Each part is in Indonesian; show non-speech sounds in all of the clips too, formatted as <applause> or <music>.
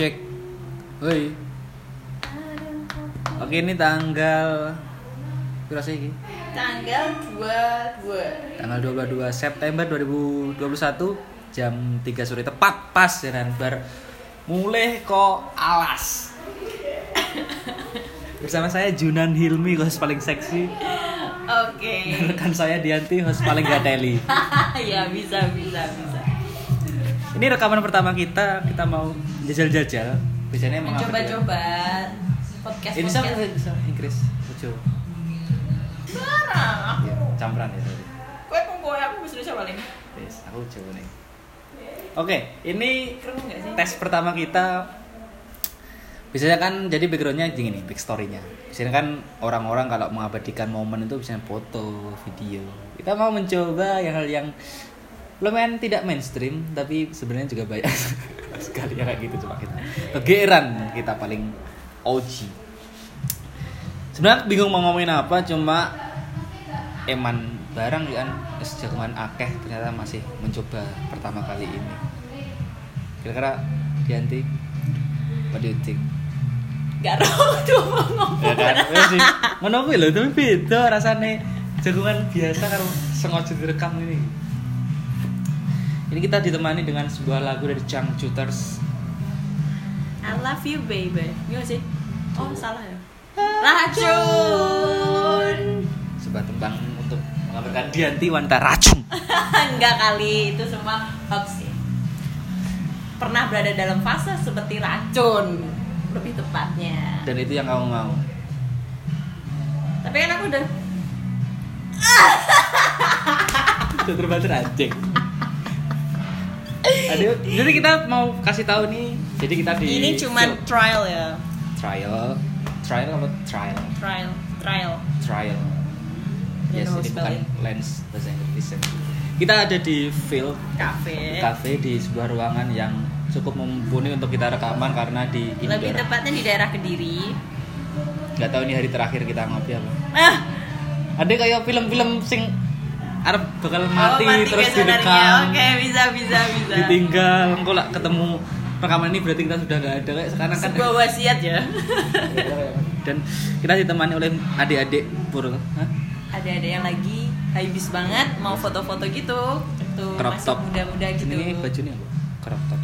cek. Woi. Oke ini tanggal Berapa sih ini? Tanggal 22 Tanggal 22 September 2021 jam 3 sore tepat pas ya kan bar mulai kok alas. Bersama saya Junan Hilmi host paling seksi Oke dan rekan saya Dianti host paling gateli. <laughs> Ya bisa bisa bisa Ini rekaman pertama kita, kita mau jajal-jajal. Biasanya emang? Mencoba-coba podcast Ini sama bisa Inggris, lucu. Barang Ya, campuran ya tadi. Kue kue aku bisa Indonesia paling Yes, aku coba nih. Oke, ini gak sih? tes pertama kita biasanya kan jadi backgroundnya gini nih, backstorynya biasanya kan orang-orang kalau mengabadikan momen itu biasanya foto, video kita mau mencoba yang hal yang lumayan tidak mainstream tapi sebenarnya juga banyak <laughs> sekali ya kayak gitu cuma kita. Kegeeran kita paling OG sebenarnya bingung mau ngomongin apa cuma eman barang kan jagoan akeh ternyata masih mencoba pertama kali ini. Kira-kira Dianti what do you think Gak tau tuh mau ngomong. Ya kan? Sih. Ngono lho tapi beda rasane. Jagungan biasa karo sengaja direkam ini ini kita ditemani dengan sebuah lagu dari Chang Shooters I love you baby. Iya sih? Oh salah ya. Racun. Sebuah tembang untuk mengabarkan Dianti wanita racun. <laughs> Enggak kali Itu semua hoax Pernah berada dalam fase seperti racun. Lebih tepatnya. Dan itu yang kamu mau. Tapi kan aku udah Sudah terbaca anjing Aduh, jadi kita mau kasih tahu nih. Jadi kita di Ini cuman trial ya trial, trial apa trial, Trial Trial trial. Ya, Yes, ini bukan lens bahasa Inggris. Kita ada di field Cafe cafe di sebuah ruangan yang cukup mumpuni untuk kita rekaman karena di Lebih indoor. tepatnya di daerah Kediri Gak tahu ini hari terakhir kita ngopi apa. Ah, Ada kayak film-film sing Arab bakal mati, oh, terus ke sananya. direkam. Oke, bisa bisa bisa. ditinggal engkau lah ketemu rekaman ini berarti kita sudah nggak ada kayak sekarang kan Sebuah wasiat ya. <laughs> dan kita ditemani oleh adik-adik pur? Ada-ada yang lagi habis banget mau foto-foto gitu. Itu crop masih top muda-muda gitu. ini bajunya apa crop top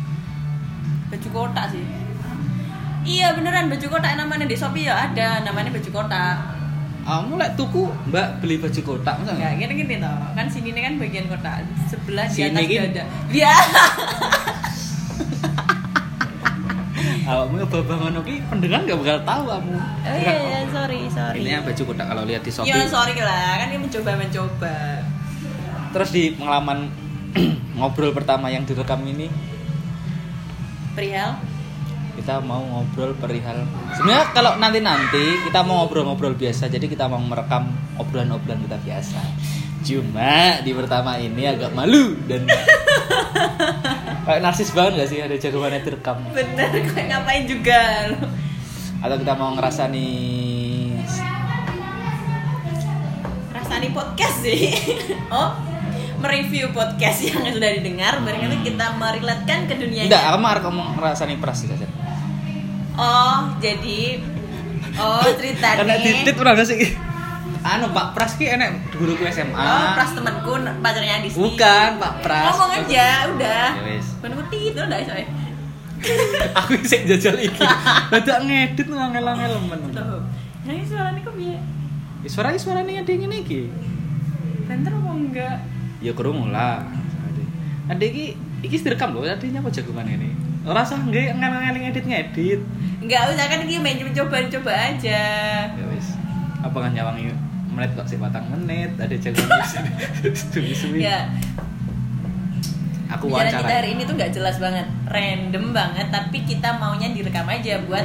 Baju kotak sih. Iya beneran baju kotak namanya di Shopee ya ada namanya baju kotak. Kamu lek tuku mbak beli baju kotak masa Enggak nggak gini gini toh. Kan sini ini kan bagian kotak. Sebelah di Sini atas gini. ada. Ya. <laughs> awakmu babang ngono ki pendengar nggak bakal tahu kamu Oh iya iya sorry sorry. ini yang baju kotak kalau lihat di shopee Ya sorry lah kan dia mencoba mencoba. terus di pengalaman <clears throat> ngobrol pertama yang direkam ini Perihal kita mau ngobrol perihal sebenarnya kalau nanti nanti kita mau ngobrol-ngobrol biasa jadi kita mau merekam obrolan-obrolan kita biasa. Cuma di pertama ini agak malu dan <laughs> kayak narsis banget gak sih ada jagoannya direkam bener kayak ngapain juga? Atau kita mau ngerasa nih rasani podcast sih. <laughs> Oh mereview podcast yang sudah didengar barangkali kita meriletkan ke dunia enggak aku mau kamu ngerasa nih pras Kaset. Oh jadi oh cerita karena titit pernah gak sih? Anu Pak Pras ki enek guruku SMA oh pras temanku pacarnya di bukan Pak Pras. Ngomong aja udah. Ya wis. tit udah soalnya. <laughs> Aku sih jajal iki. Dadak ngedit ngangel-angel men. Loh nah ini suaranya kok biar Ya, suara suara nih ada yang ini ki Bentar apa enggak? Ya kerungu lah. Ada iki iki direkam loh tadinya apa jagungan ini rasa enggak ngangel ngedit ngedit. Enggak usah kan ini main coba coba aja. Ya wis. Apa kan nyawangi menit kok sih batang menit? Ada jagungan <laughs> suwi suwi ya. Aku Bicara kita wawancara hari ini tuh nggak jelas banget, random banget, tapi kita maunya direkam aja buat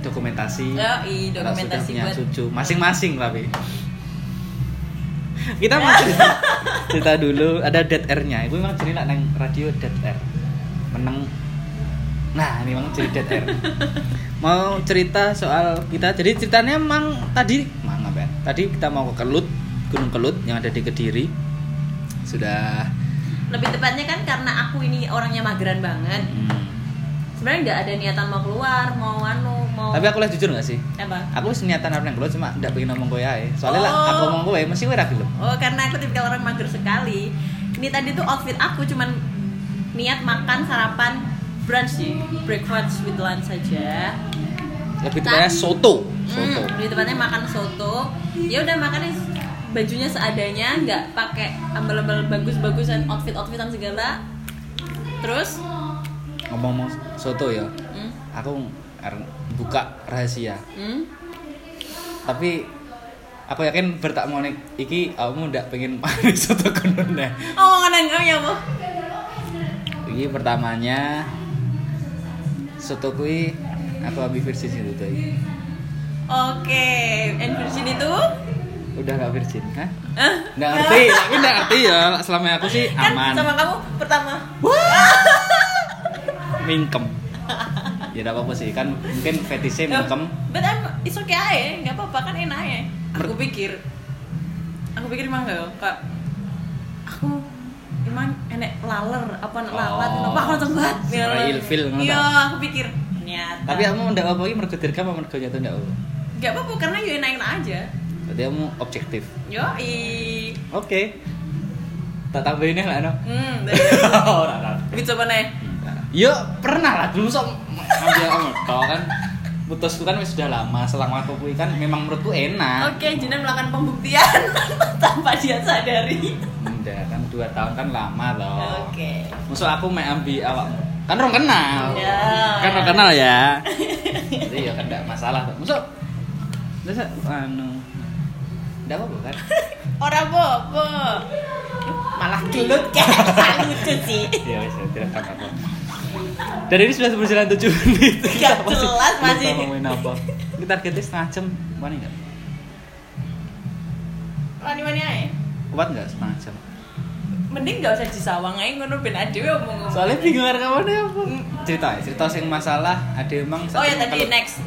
dokumentasi. Oh, i, dokumentasi punya buat cucu. Masing-masing tapi kita mau <laughs> cerita, cerita dulu ada dead air-nya. Itu memang cerita nang radio dead air menang nah ini memang air mau cerita soal kita jadi ceritanya emang tadi mang apa ya? tadi kita mau ke Kelut Gunung Kelut yang ada di Kediri sudah lebih tepatnya kan karena aku ini orangnya mageran banget hmm, sebenarnya nggak ada niatan mau keluar mau anu mau Tapi aku lah jujur gak sih? apa Aku wis niatan arep nang keluar cuma ndak pengen ngomong kowe ae. Soalnya lah Oh. aku ngomong kowe mesti kowe ra gelem. oh karena aku tipikal orang mager sekali ini tadi tuh outfit aku cuman niat makan sarapan brunch sih breakfast with lunch saja Lebih tepatnya soto. Soto. Hmm, di tempatnya makan soto ya udah makannya bajunya seadanya nggak pakai ambal-ambal bagus-bagusan outfit-outfitan segala terus Ngomong-ngomong soto ya. hmm, Aku are- buka rahasia. hmm, Tapi aku yakin bertakmu nih iki kamu ndak pengen <laughs> makan soto omongan yang kamu ya bu Iki pertamanya soto kui aku ambil versi sih tuh oke and virgin itu Udah gak virgin, hah? ah, Nggak ngerti, tapi nggak ngerti ya. Selama aku sih kan aman. sama kamu pertama Mingkem. Ya udah apa-apa sih, kan mungkin fetishnya mingkem. but I'm, it's okay aja nggak apa-apa kan enak ya aku pikir aku pikir emang gak kak aku emang enek laler apa Oh. lalat apa aku langsung banget Secara ilfil, ngono iya aku pikir ternyata Tapi kamu ndak apa-apa iki mergo direkam apa mergo nyatu ndak apa? nggak apa-apa karena ya enak-enak aja Berarti kamu objektif. yo i Oke. Tak tambahin lah no. hmm <laughs> Ora ora. coba nih Ya pernah lah dulu sok ambil kamu kan putusku kan wis sudah lama selang waktu kui kan memang menurutku enak oke Jinan melakukan pembuktian <laughs> tanpa dia sadari Enggak kan dua tahun kan lama loh oke. Musuh aku mau ambil awakmu kan orang kenal. Ya. kan orang kenal ya. Jadi ya kan enggak masalah Musuh Masa anu. Enggak apa-apa kan? <laughs> Orang bobo malah gelut kayak <laughs> lucu sih. Ya wis ya, tidak apa-apa. Dan ini sudah berjalan 7 menit. Gak Kita masih- jelas, masih. lupa ngomongin apa. Kita targetnya setengah jam. Wani nggak? Wani wani aja. kuat nggak setengah jam Mending gak usah disawang aja ngono ben adewe omong ngomong. soalnya bingung arek kapan apa cerita ya cerita sing masalah ada emang Oh ya tadi kalau- next.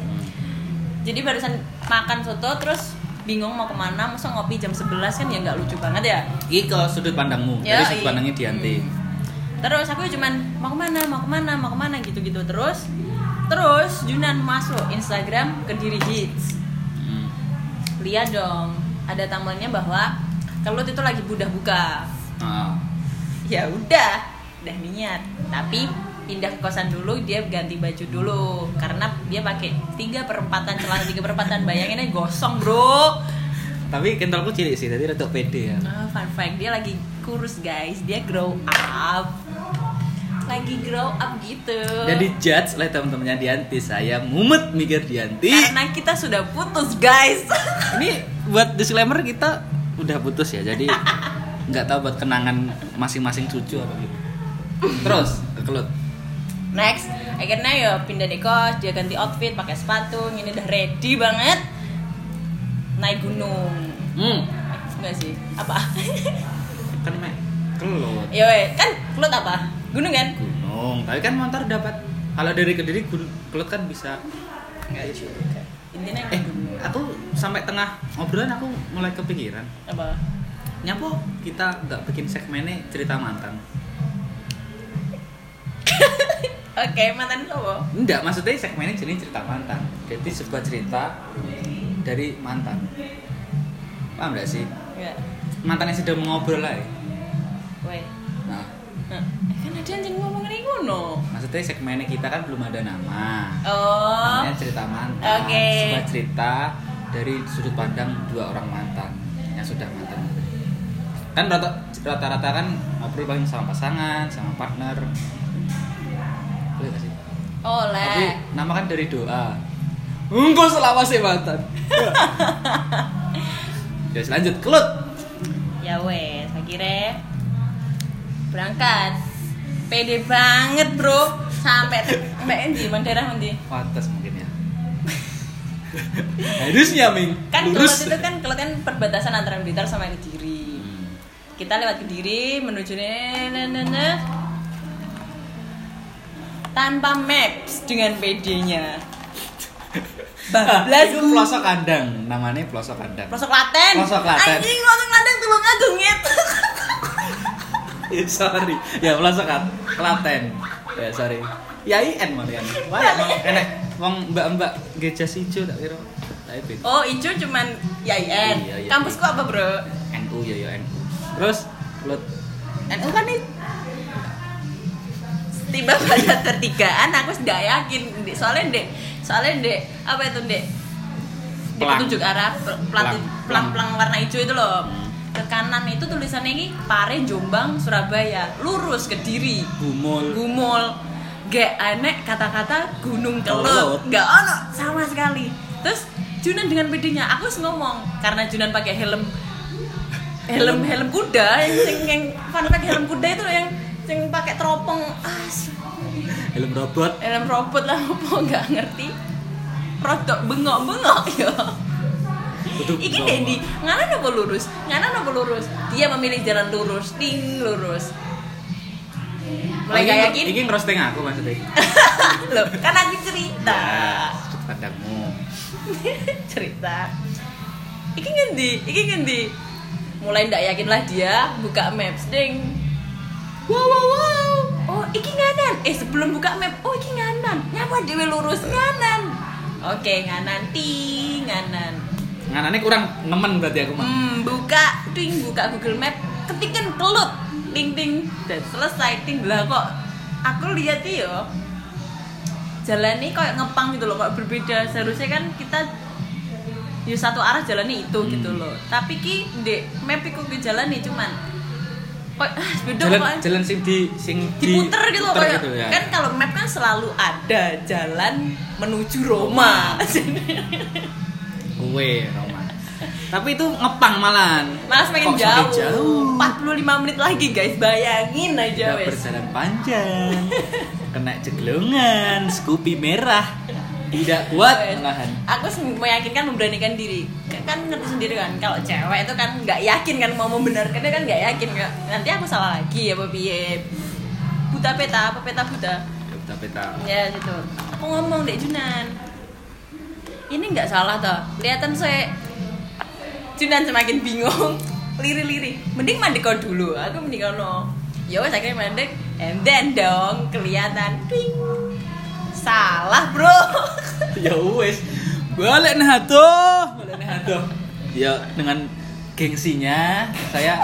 Jadi barusan makan soto terus bingung mau ke mana, masa ngopi jam 11 kan ya nggak lucu banget ya. Iki ke sudut pandangmu, Ya, jadi sudut pandangnya Dianti. Hmm. Terus aku cuman mau ke mana, mau ke mana, mau ke mana gitu-gitu terus. Terus Junan masuk Instagram ke diri hits. Hmm. Lihat dong, ada tampilannya bahwa kalau itu lagi budah buka. Ah. ya udah udah niat. Tapi pindah ke kosan dulu dia ganti baju dulu. Karena dia pakai tiga perempatan celana tiga perempatan. Bayangin aja gosong bro. Tapi kentalku cilik sih, tadi rada pede ya. Ah, fun fact dia lagi kurus guys. Dia grow up. Lagi grow up gitu. Jadi judge oleh teman-temannya Dianti, saya mumet mikir Dianti. karena kita sudah putus guys. Ini buat disclaimer kita udah putus ya, jadi <laughs> nggak tahu buat kenangan masing-masing cucu apa gitu. Terus kekelut. next akhirnya ya pindah di kos dia ganti outfit pakai sepatu ini udah ready banget naik gunung. Hmm, enggak sih apa? <laughs> Kan mek kelut. ya weh, kan kelut apa? Gunung kan? Gunung, tapi kan motor dapat. Kalau dari kediri kelut kan bisa. Enggak juga. Intinya eh gunung. aku sampai tengah obrolan aku mulai kepikiran. Apa nyapa kita nggak bikin segmennya cerita mantan. <laughs> Oke mantan apa? Enggak maksudnya segmennya jenis cerita mantan. Jadi sebuah cerita dari mantan. Paham nggak sih? Enggak mantan yang sedang mengobrol lah ya nah. Eh, kan ada anjing ngomong ini ngono maksudnya segmennya kita kan belum ada nama. Oh. Namanya cerita mantan. Oke. sebuah cerita dari sudut pandang dua orang mantan yang sudah mantan kan rata- rata-rata kan ngobrol paling sama pasangan sama partner. Boleh gak sih? Oh tapi nama kan dari doa. Engkau selama si mantan. <laughs> Ya lanjut. Kelut. Ya saya kira berangkat. Pede banget bro. Sampai sampai endi? Mang daerah endi? Pantas mungkin ya. <laughs> Harusnya Ming. Kan kelut itu kan kelut kan perbatasan antara Blitar sama Kediri. Kita lewat Kediri menuju ne- ne- ne- ne. tanpa maps dengan PD-nya <laughs> bablas itu pelosok kandang namanya pelosok kandang pelosok Klaten Pelosok Klaten. anjing pelosok Klaten tulung agung Ya, sorry ya pelosok Klaten ya sorry Ya IN ya mau enek wong mbak-mbak nggih jas ijo tak kira. Oh, ijo cuman YIN. Iya, iya. Kampusku apa, Bro? NU ya ya NU. Terus lut NU kan nih Tiba pada tertigaan aku sudah yakin Dek. soalnya dek soalnya dek apa itu dek di petunjuk arah Pelang. pelang. pelang warna hijau itu loh. Ke kanan itu tulisannya ini Pare Jombang Surabaya. Lurus ke Diri. Gumul. Gumul. Gak aneh kata-kata Gunung Kelut. Gak ono sama sekali. Terus Junan dengan pedenya aku ngomong karena Junan pakai helm helm helm kuda yang yang, yang fun fact helm kuda itu yang yang pakai teropong as Helm robot. helm robot lah apa nggak ngerti rodok bengok bengok ya Iki. Dendi, nganan apa lurus? Nganan apa lurus? Dia memilih jalan lurus, ting lurus. Mulai gak yakin? Iki ngerosting aku maksudnya. <laughs> Loh, kan aku cerita. Ya, sudut pandangmu. <laughs> cerita. Iki ngendi? Iki ngendi? Mulai ndak yakin lah dia buka maps ding. Wow wow wow. Oh, iki nganan. Eh, sebelum buka map, oh iki nganan. Nyapa dhewe lurus nganan. Oke, nganan ting nganan. Nganane kurang nemen berarti aku mah. Hmm, buka, ting, buka Google Map, ketikan kelut, ting ting, dan selesai ting lah kok. Aku lihat ya, jalan ini kayak ngepang gitu loh, kok berbeda. Seharusnya kan kita ya satu arah jalannya itu Hmm. gitu loh. Tapi ki di map iku ke jalan nih cuman kok <laughs> beda Jalan kok. jalan sing di sing diputer gitu loh kayak gitu ya. kan kalau map kan selalu ada jalan menuju Roma. Gue <laughs> Roma. Tapi itu ngepang malan. Malah semakin Kok semakin jauh. 45 menit lagi guys, bayangin aja Udah wes. berjalan panjang. Kena jeglongan, Scoopy merah. Tidak kuat menahan. Aku meyakinkan memberanikan diri. Kan, kan ngerti sendiri kan kalau cewek itu kan nggak yakin kan mau membenarkannya kan nggak yakin nggak. Nanti aku salah lagi ya piye. Buta peta apa peta buta? Ya, Peta-peta. Ya gitu. Aku ngomong dek Junan. Ini nggak salah toh. Kelihatan saya Junan semakin bingung. <laughs> Liri-liri. Mending mandi kau dulu. Aku mending kono. Ya wes akhirnya mandek. And then dong kelihatan. Twing. Salah bro. <laughs> ya wes. Balik nah tuh balik nah tuh ya dengan gengsinya saya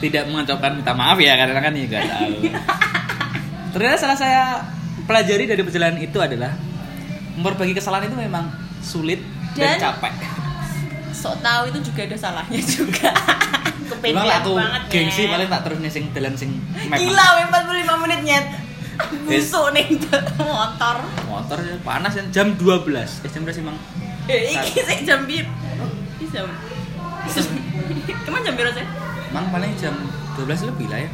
tidak mengucapkan minta maaf ya karena kan ya gak tahu. <laughs> Ternyata salah saya pelajari dari perjalanan itu adalah memperbagi kesalahan itu memang sulit dan, Dan- capek. Sok tahu itu juga ada salahnya juga. Kepedean banget gengsi paling tak terus nih sing dalan sing Gila, weh, 45 menit nyet. Busuk nih motor. motor ya, panas kan jam 12 eh jam berapa sih mang Eh, iki sih jam bir. Iki jam. Ke mana jam biru sih? mang paling jam 12 lebih lah ya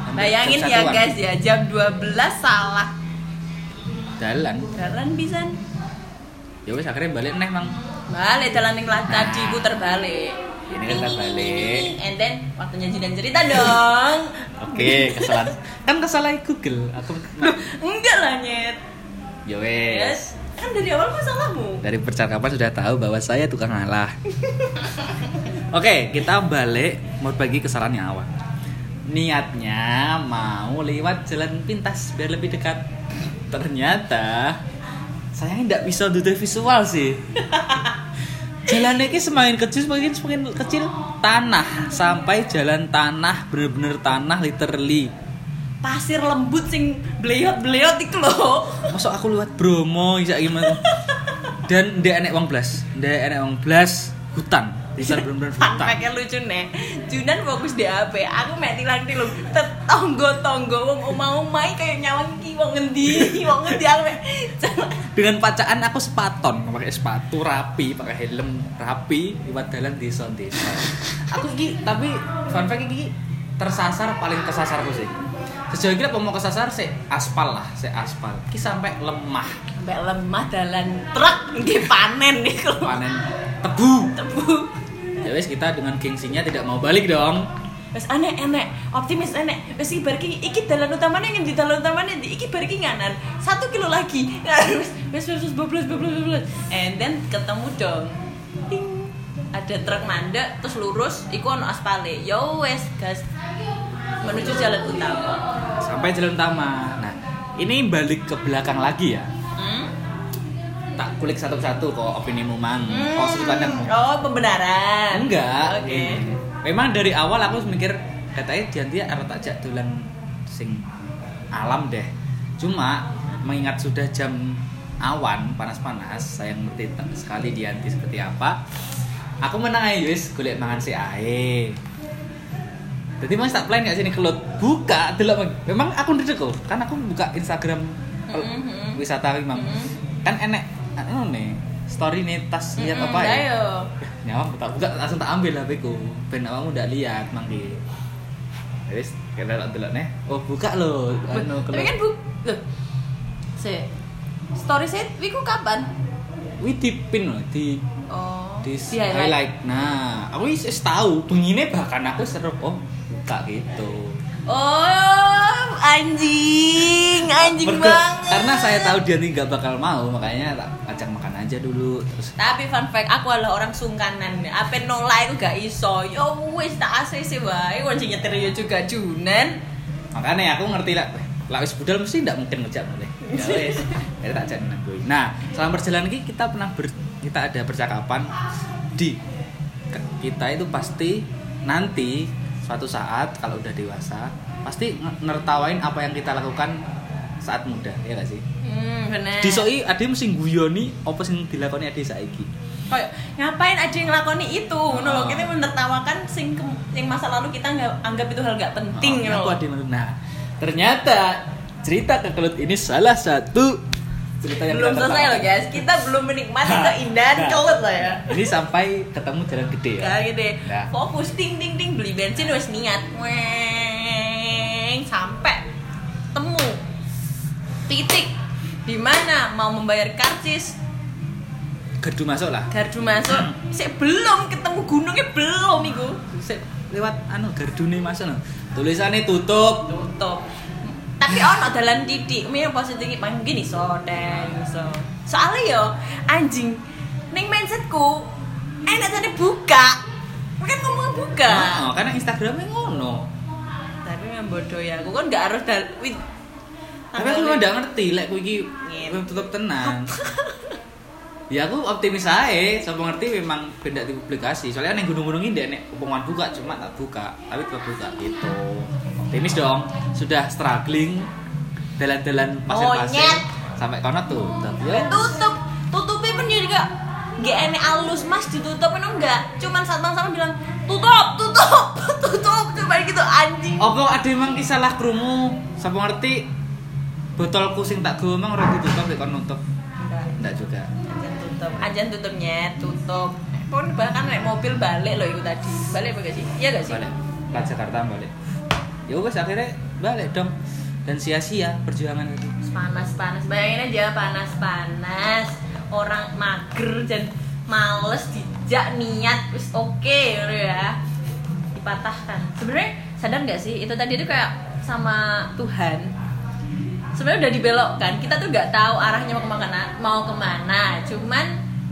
Jam- Bayangin jam ya guys ya, jam 12 salah. jalan Jalan bisa. ya wes akhirnya balik neh mang Balik jalan Nah. tadi puter balik. Ini kan kita balik. And then waktunya Jidan cerita dong. oke kesalahan kan kesalahan Google aku Enggak lah nyet. ya Yes. wes Kan dari awal masalahmu. dari percakapan sudah tahu bahwa saya tukang ngalah <laughs> oke kita balik mau bagi kesalahan yang awal niatnya mau lewat jalan pintas biar lebih dekat ternyata saya tidak bisa duduk visual sih <laughs> jalannya ini semakin kecil semakin semakin kecil. Tanah sampai jalan tanah bener-bener tanah literally. Pasir lembut sing bleot-bleot iku lho. Masuk aku lewat Bromo bisa gimana dan dia enek wong blas dia enek wong blas hutan bisa bener-bener Fun fact lucu nih. Junan fokus di HP, aku mek tilang tilang tetonggo-tonggo wong omah-omah kayak nyawang ki wong ngendi, wong ngendi aku dengan pacaan aku sepaton pakai sepatu rapi pakai helm rapi lewat jalan desa desa. Aku iki tapi fun fact iki tersasar paling kesasarku sih. Sejauh ini mau kesasar sih aspal lah sih aspal. Ki sampai lemah. Sampai lemah dalan truk nggih panen nih panen tebu. Tebu. Ya wes kita dengan gengsinya tidak mau balik dong Wes aneh enek, optimis enek. Wes iki bar iki dalan utamane ngendi dalan utamane? Iki bar iki nganan. Satu kilo lagi. <laughs> Wes wes wes wes bablas bablas bablas. And then ketemu dong. Ting. Ada truk mandek terus lurus iku ono aspale. Yo wes gas menuju jalan utama. sampai jalan utama nah ini balik ke belakang lagi ya? Tak kulik satu-satu kok opinimu mang Hmm. sudut pandangmu Oh, pembenaran. enggak Oke. gini. memang dari awal aku mikir katanya Dianti harus tak jak dolan sing alam deh cuma mengingat sudah jam awan panas-panas saya ngerti sekali Dianti seperti apa aku menang aja wis golek mangan si ae jadi mas tak plan gak sini kelut buka delok Mang. memang aku ndedek kok kan aku buka Instagram pel- Mhm. wisata memang Mhm. kan enek anu nih story nih tas lihat Mm-mm, apa ya? <laughs> nyawa tak buka langsung tak ambil HP ku ben awakmu ndak lihat mangki wis kena tak delok nih. Oh buka lo anu Tapi kan bu, loh, se, story set, wiku kapan? wi dipin loh di Oh, di di highlight. nah aku wis tahu bengine bahkan aku seru. Oh buka gitu. Oh, anjing, anjing Mergo- banget. karena saya tahu dia nih nggak bakal mau makanya tak ajak makan aja dulu terus Tapi fun fact, aku adalah orang sungkanan. Apa nolak itu gak iso. Yo wis tak ACC wae, wong sing nyetir yo juga Junen. makanya aku ngerti lah lah wis budal mesti ndak mungkin ngejak boleh ya <laughs> wis ya tak jadi nah selama perjalanan ini kita pernah ber, kita ada percakapan di kita itu pasti nanti suatu saat kalau udah dewasa pasti nertawain apa yang kita lakukan saat muda ya gak sih Hmm, bener. disoi ade mesti guyoni apa sing dilakoni ade saiki Kayak ngapain aja yang ngelakoni itu ngono lho Oh. kita menertawakan sing ke- yang masa lalu kita nggak anggap itu hal nggak penting Oh, aku lho. ade menurut- nah ternyata cerita kekelut ini salah satu cerita yang belum selesai loh guys kita belum menikmati Nah, keindahan nah. kelut loh ya ini sampai ketemu jalan gede ya ya gitu Nah. fokus ting ting ting beli bensin wes niat Weng, sampai temu titik di mana mau membayar karcis. Gerdu masuk lah. Gardu masuk. Sih belum ketemu gunungnya belum iku. Lewat anu gardune masuk no. tulisannya tutup. Tutup. Tapi ono dalan titik mi apa sih tinggi mungkin iso deng iso soalnya yo anjing neng mindsetku enak tadi buka. Kan ngomong buka. Oh, karena Instagramnya ngono tapi bodoh ya. Aku kan nggak harus dal wih tapi aku tanggal- nggak ngerti lek like, iki Ngin. belum tutup tenang <laughs> ya aku optimis aja sama ngerti memang beda di publikasi. Soalnya neng gunung-gunung ini nek pengumuman buka cuma tak buka. Tapi tetap buka gitu. Optimis dong. Sudah struggling dalan-dalan pasir-pasir sampai kono tutup ya tutup. Tutupnya pun juga enek alus mas ditutup kan enggak cuman saat bang sama bilang tutup tutup <laughs> tutup cuma gitu anjing Oh kok ada emang salah krumu Sapa ngerti botolku sing tak gue emang ora ditutup lek kon nutup enggak enggak juga Anjan tutup, anjan tutupnya tutup. Pun bahkan naik mobil balik loh itu tadi. Balik apa gak sih? Iya gak sih? balik plat Jakarta balik ya wes akhirnya balik dong dan sia-sia perjuangan itu Panas panas. Bayangin aja panas panas. Orang mager dan males dijak niat wis oke gitu ya. Dipatahkan. Sebenarnya sadar nggak sih itu tadi itu kayak sama Tuhan sebenarnya udah dibelokkan kita tuh nggak tahu arahnya mau ke mana mau ke mana cuman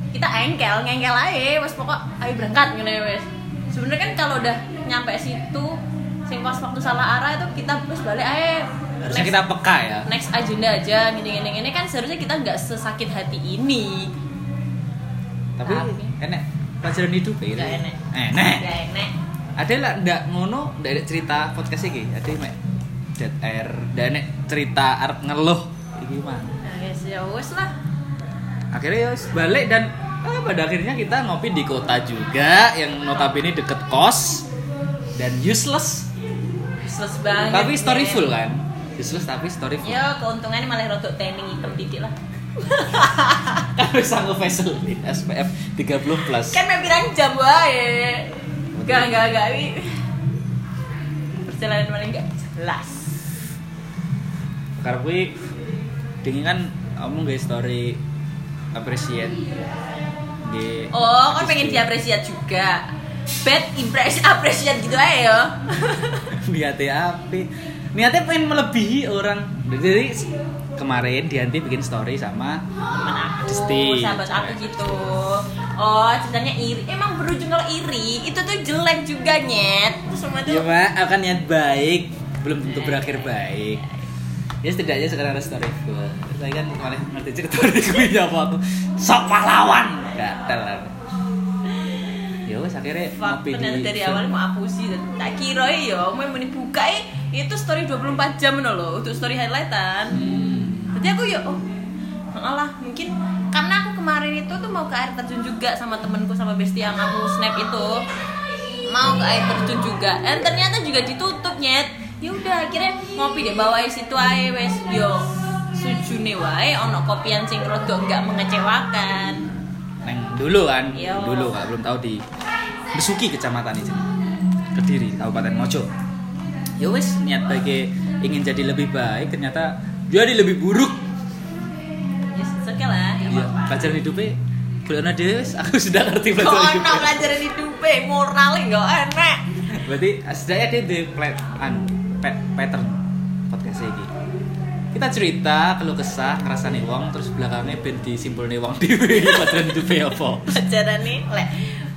kita engkel ngengkel aja mas pokok ayo berangkat gitu ya wes sebenarnya kan kalau udah nyampe situ sing pas waktu salah arah itu kita terus balik aja harusnya kita peka ya. next agenda aja gini gini gini kan seharusnya kita nggak sesakit hati ini. Tapi Tapi. enek pelajaran hidup ya enek. enek. Enek. Ada lah ndak ngono ndak ada cerita podcast iki. Ada mek dead air enek cerita arep ngeluh iki mah. Nah guys ya wes lah. Akhirnya ya wis balik dan ah, pada akhirnya kita ngopi di kota juga yang notabene deket kos dan useless. Useless banget tapi story men. full kan useless tapi story full. Ya keuntungannya malah rotok tanning hitam titik lah. <laughs> Kan bisa nge-facial SPF 30 plus. Kan mau bilang jam wae. Gak gak gak wi. Perjalanan paling gak jelas. Karena gue dingin kan kamu nggak story appreciate di oh kan pengen diapresiat juga. Bad impression <laughs> appreciate gitu aja ya niatnya apa niatnya pengen melebihi orang. Jadi kemarin Dianti bikin story sama teman aku Adisti. sahabat aku gitu. Oh ceritanya iri. Emang berujung kalau iri itu tuh jelek juga nyet. Itu semua tuh ya mak akan niat baik belum tentu berakhir baik. ya setidaknya sekarang ada story gue saya kan malah ngerti cerita <laughs> story gue ya apa aku. Sok pahlawan. Gak telan ya wes akhirnya Fuck, ngopi di dari awal mau hapusi tak kira ya mau mau dibuka eh, itu story 24 jam loh untuk story highlightan Hmm. jadi aku ya oh alah mungkin karena aku kemarin itu tuh mau ke air terjun juga sama temenku sama bestie yang aku snap itu mau ke air terjun juga dan ternyata juga ditutup nyet ya udah akhirnya ngopi deh bawa situ aja wes yo sujune wae ono kopian sing rada nggak mengecewakan Neng dulu kan, Iya. dulu kak belum tahu di Besuki kecamatan itu, Kediri, Kabupaten Mojo. Ya wes niat bagi ingin jadi lebih baik ternyata jadi lebih buruk. ya oke lah ya pelajaran hidupnya Bulan Deus, aku sudah ngerti Kok pelajaran hidupnya. pelajaran hidupe moralnya nggak enak. Berarti setidaknya dia di plan, an, pa- pattern podcast ini. Kita cerita keluh kesah ngerasani wong terus belakangnya ben disimpulne wong dhewe <laughs> pelajaran hidupnya apa. Pelajaran nih, lek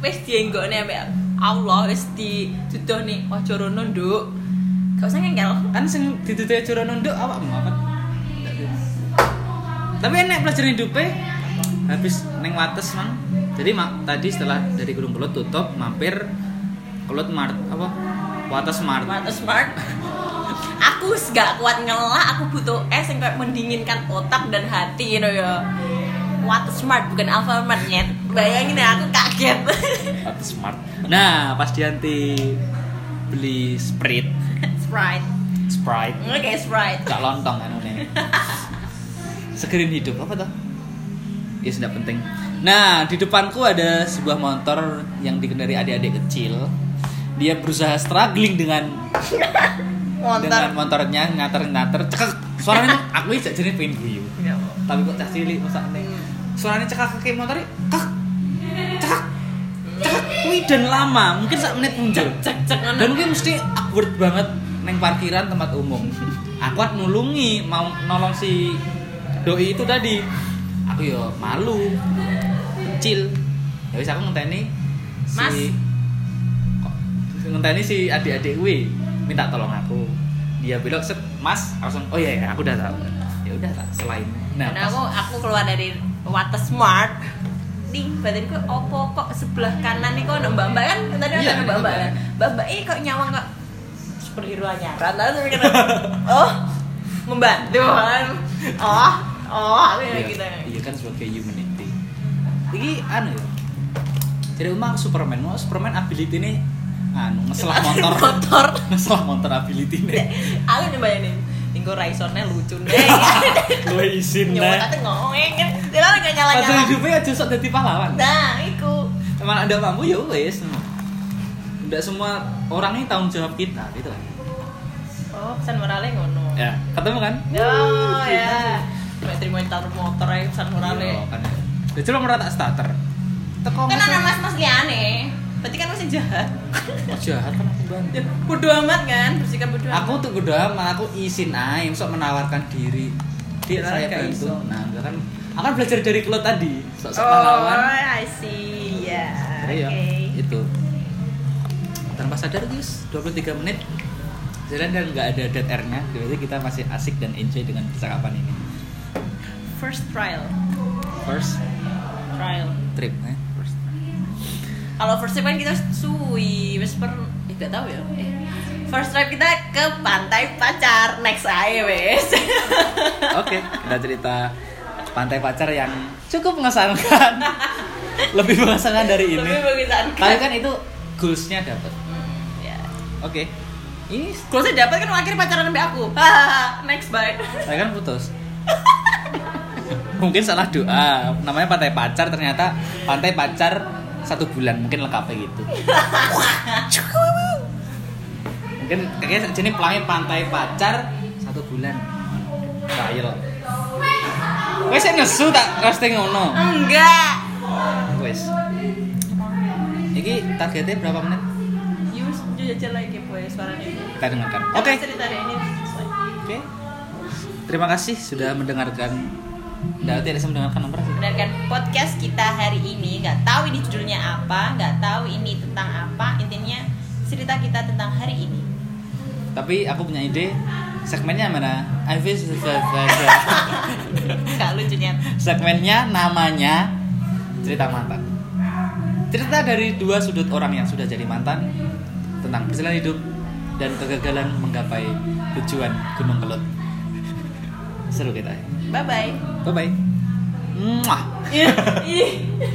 wis dienggokne ambek Allah wis dituduhne ojo rono nduk. Gak usah ngengkel. kan sing ditutup curah nunduk awak banget tapi enek pelajaran hidupnya habis neng wates mang jadi mak tadi setelah dari Gunung Kelut tutup mampir Kelut Mart apa wates Mart Mata smart. Aku gak kuat ngelak, aku butuh es yang kayak mendinginkan otak dan hati gitu ya. What smart bukan Alfamart nyet. Bayangin ya aku kaget. wates Mart nah pas Dianti beli Sprite Sprite. Sprite. Oke, Sprite. gak lontong kan ini. <laughs> Segerin hidup apa tuh ya sudah penting. Nah di depanku ada sebuah motor yang dikendarai adik-adik kecil. Dia berusaha struggling dengan <laughs> dengan Motor. motornya ngater-ngater cekak suaranya <laughs> aku bisa jadi pengen guyu. Ya. tapi kok cah cilik masa nih. Suaranya cekak kaki motornya kak cekak cekak kuwi dan lama. Mungkin sak menit muncul. Cek cek. Dan mungkin mesti awkward banget neng parkiran tempat umum. Aku kan nulungi mau nolong si doi itu tadi. Aku yo malu kecil. Ya wis aku ngenteni Mas. si kok ngenteni si adik-adik gue minta tolong aku. Dia bilang set mas langsung oh iya ya aku udah tahu. Ya udah tak selain. Nah Dan pas- aku aku keluar dari water smart di batinku opo kok sebelah kanan nih kok mbak mbak kan? Tadi Iya, ada mbak mbak mbak. kan? Mbak mbak ini kok nyawang kok superhero nyaran lalu <laughs> saya mikir oh membantu kan oh oh aku iya, yang gitu iya kan sebagai humanity ini. Anu ya. Jadi emang Superman. Mau Superman ability ini anu ngeselah motor <laughs> motor. Ngeselah motor ability ini. Aku nyobain Tinggal Raisonnya lucu deh <laughs> gue izin Nyoba deh kata ngoeng kan Dia gak nyala pas hidupnya aja sok jadi pahlawan. Nah itu emang ada mampu ya wes tidak semua orang ini tanggung jawab kita gitu kan Oh pesan moralnya ngono ya ketemu kan Oh ya. Kayak terima taruh motor aja pesan morale. Iya, kan ya cuma merata starter teko Kan ada mas-mas liane. Berarti kan masih jahat. Oh, jahat kan aku bantu Ya, bodo amat kan, bersikap bodo amat. aku tuh kudu amat aku izin aja sok menawarkan diri dia saya bantu nah kan akan belajar dari Klo tadi sok sok Oh, pahlawan I see. Ya. Iya, Oke. itu tanpa sadar guys 23 menit jalan dan nggak ada dead airnya jadi kita masih asik dan enjoy dengan percakapan ini First trial. first Trial. trip eh first Kalau first trip kan kita suwi, wes per eh, gak tahu ya. Eh, First trip kita ke pantai pacar next aja wes. <laughs> oke kita cerita pantai pacar yang cukup mengesankan <laughs> lebih mengesankan dari ini Lebih mengesankan. tapi kan itu goalsnya dapat oke. Ini Kalau saya dapat kan akhirnya pacaran sama aku. Next bye. saya kan putus. Mungkin salah doa. Namanya pantai pacar ternyata pantai pacar satu bulan mungkin lengkapnya gitu. Mungkin kayaknya jenis pelangi pantai pacar satu bulan. Trial wes saya nesu tak roasting ngono? Enggak. wes. Ini targetnya berapa menit Lagi kita dengarkan. Oke. cerita ini. Sesuai. oke. Terima kasih sudah mendengarkan. Nggak, tidak mendengarkan nomor sih. Mendengarkan podcast kita hari ini, nggak tahu ini judulnya apa, nggak tahu ini tentang apa, intinya cerita kita tentang hari ini. Tapi aku punya ide. Segmennya mana? Alvis Gak lucunya. segmennya namanya cerita mantan. Cerita dari dua sudut orang yang sudah jadi mantan tentang perjalanan hidup dan kegagalan menggapai tujuan Gunung Kelut <laughs> seru kita Bye bye. bye bye Mwah. <laughs>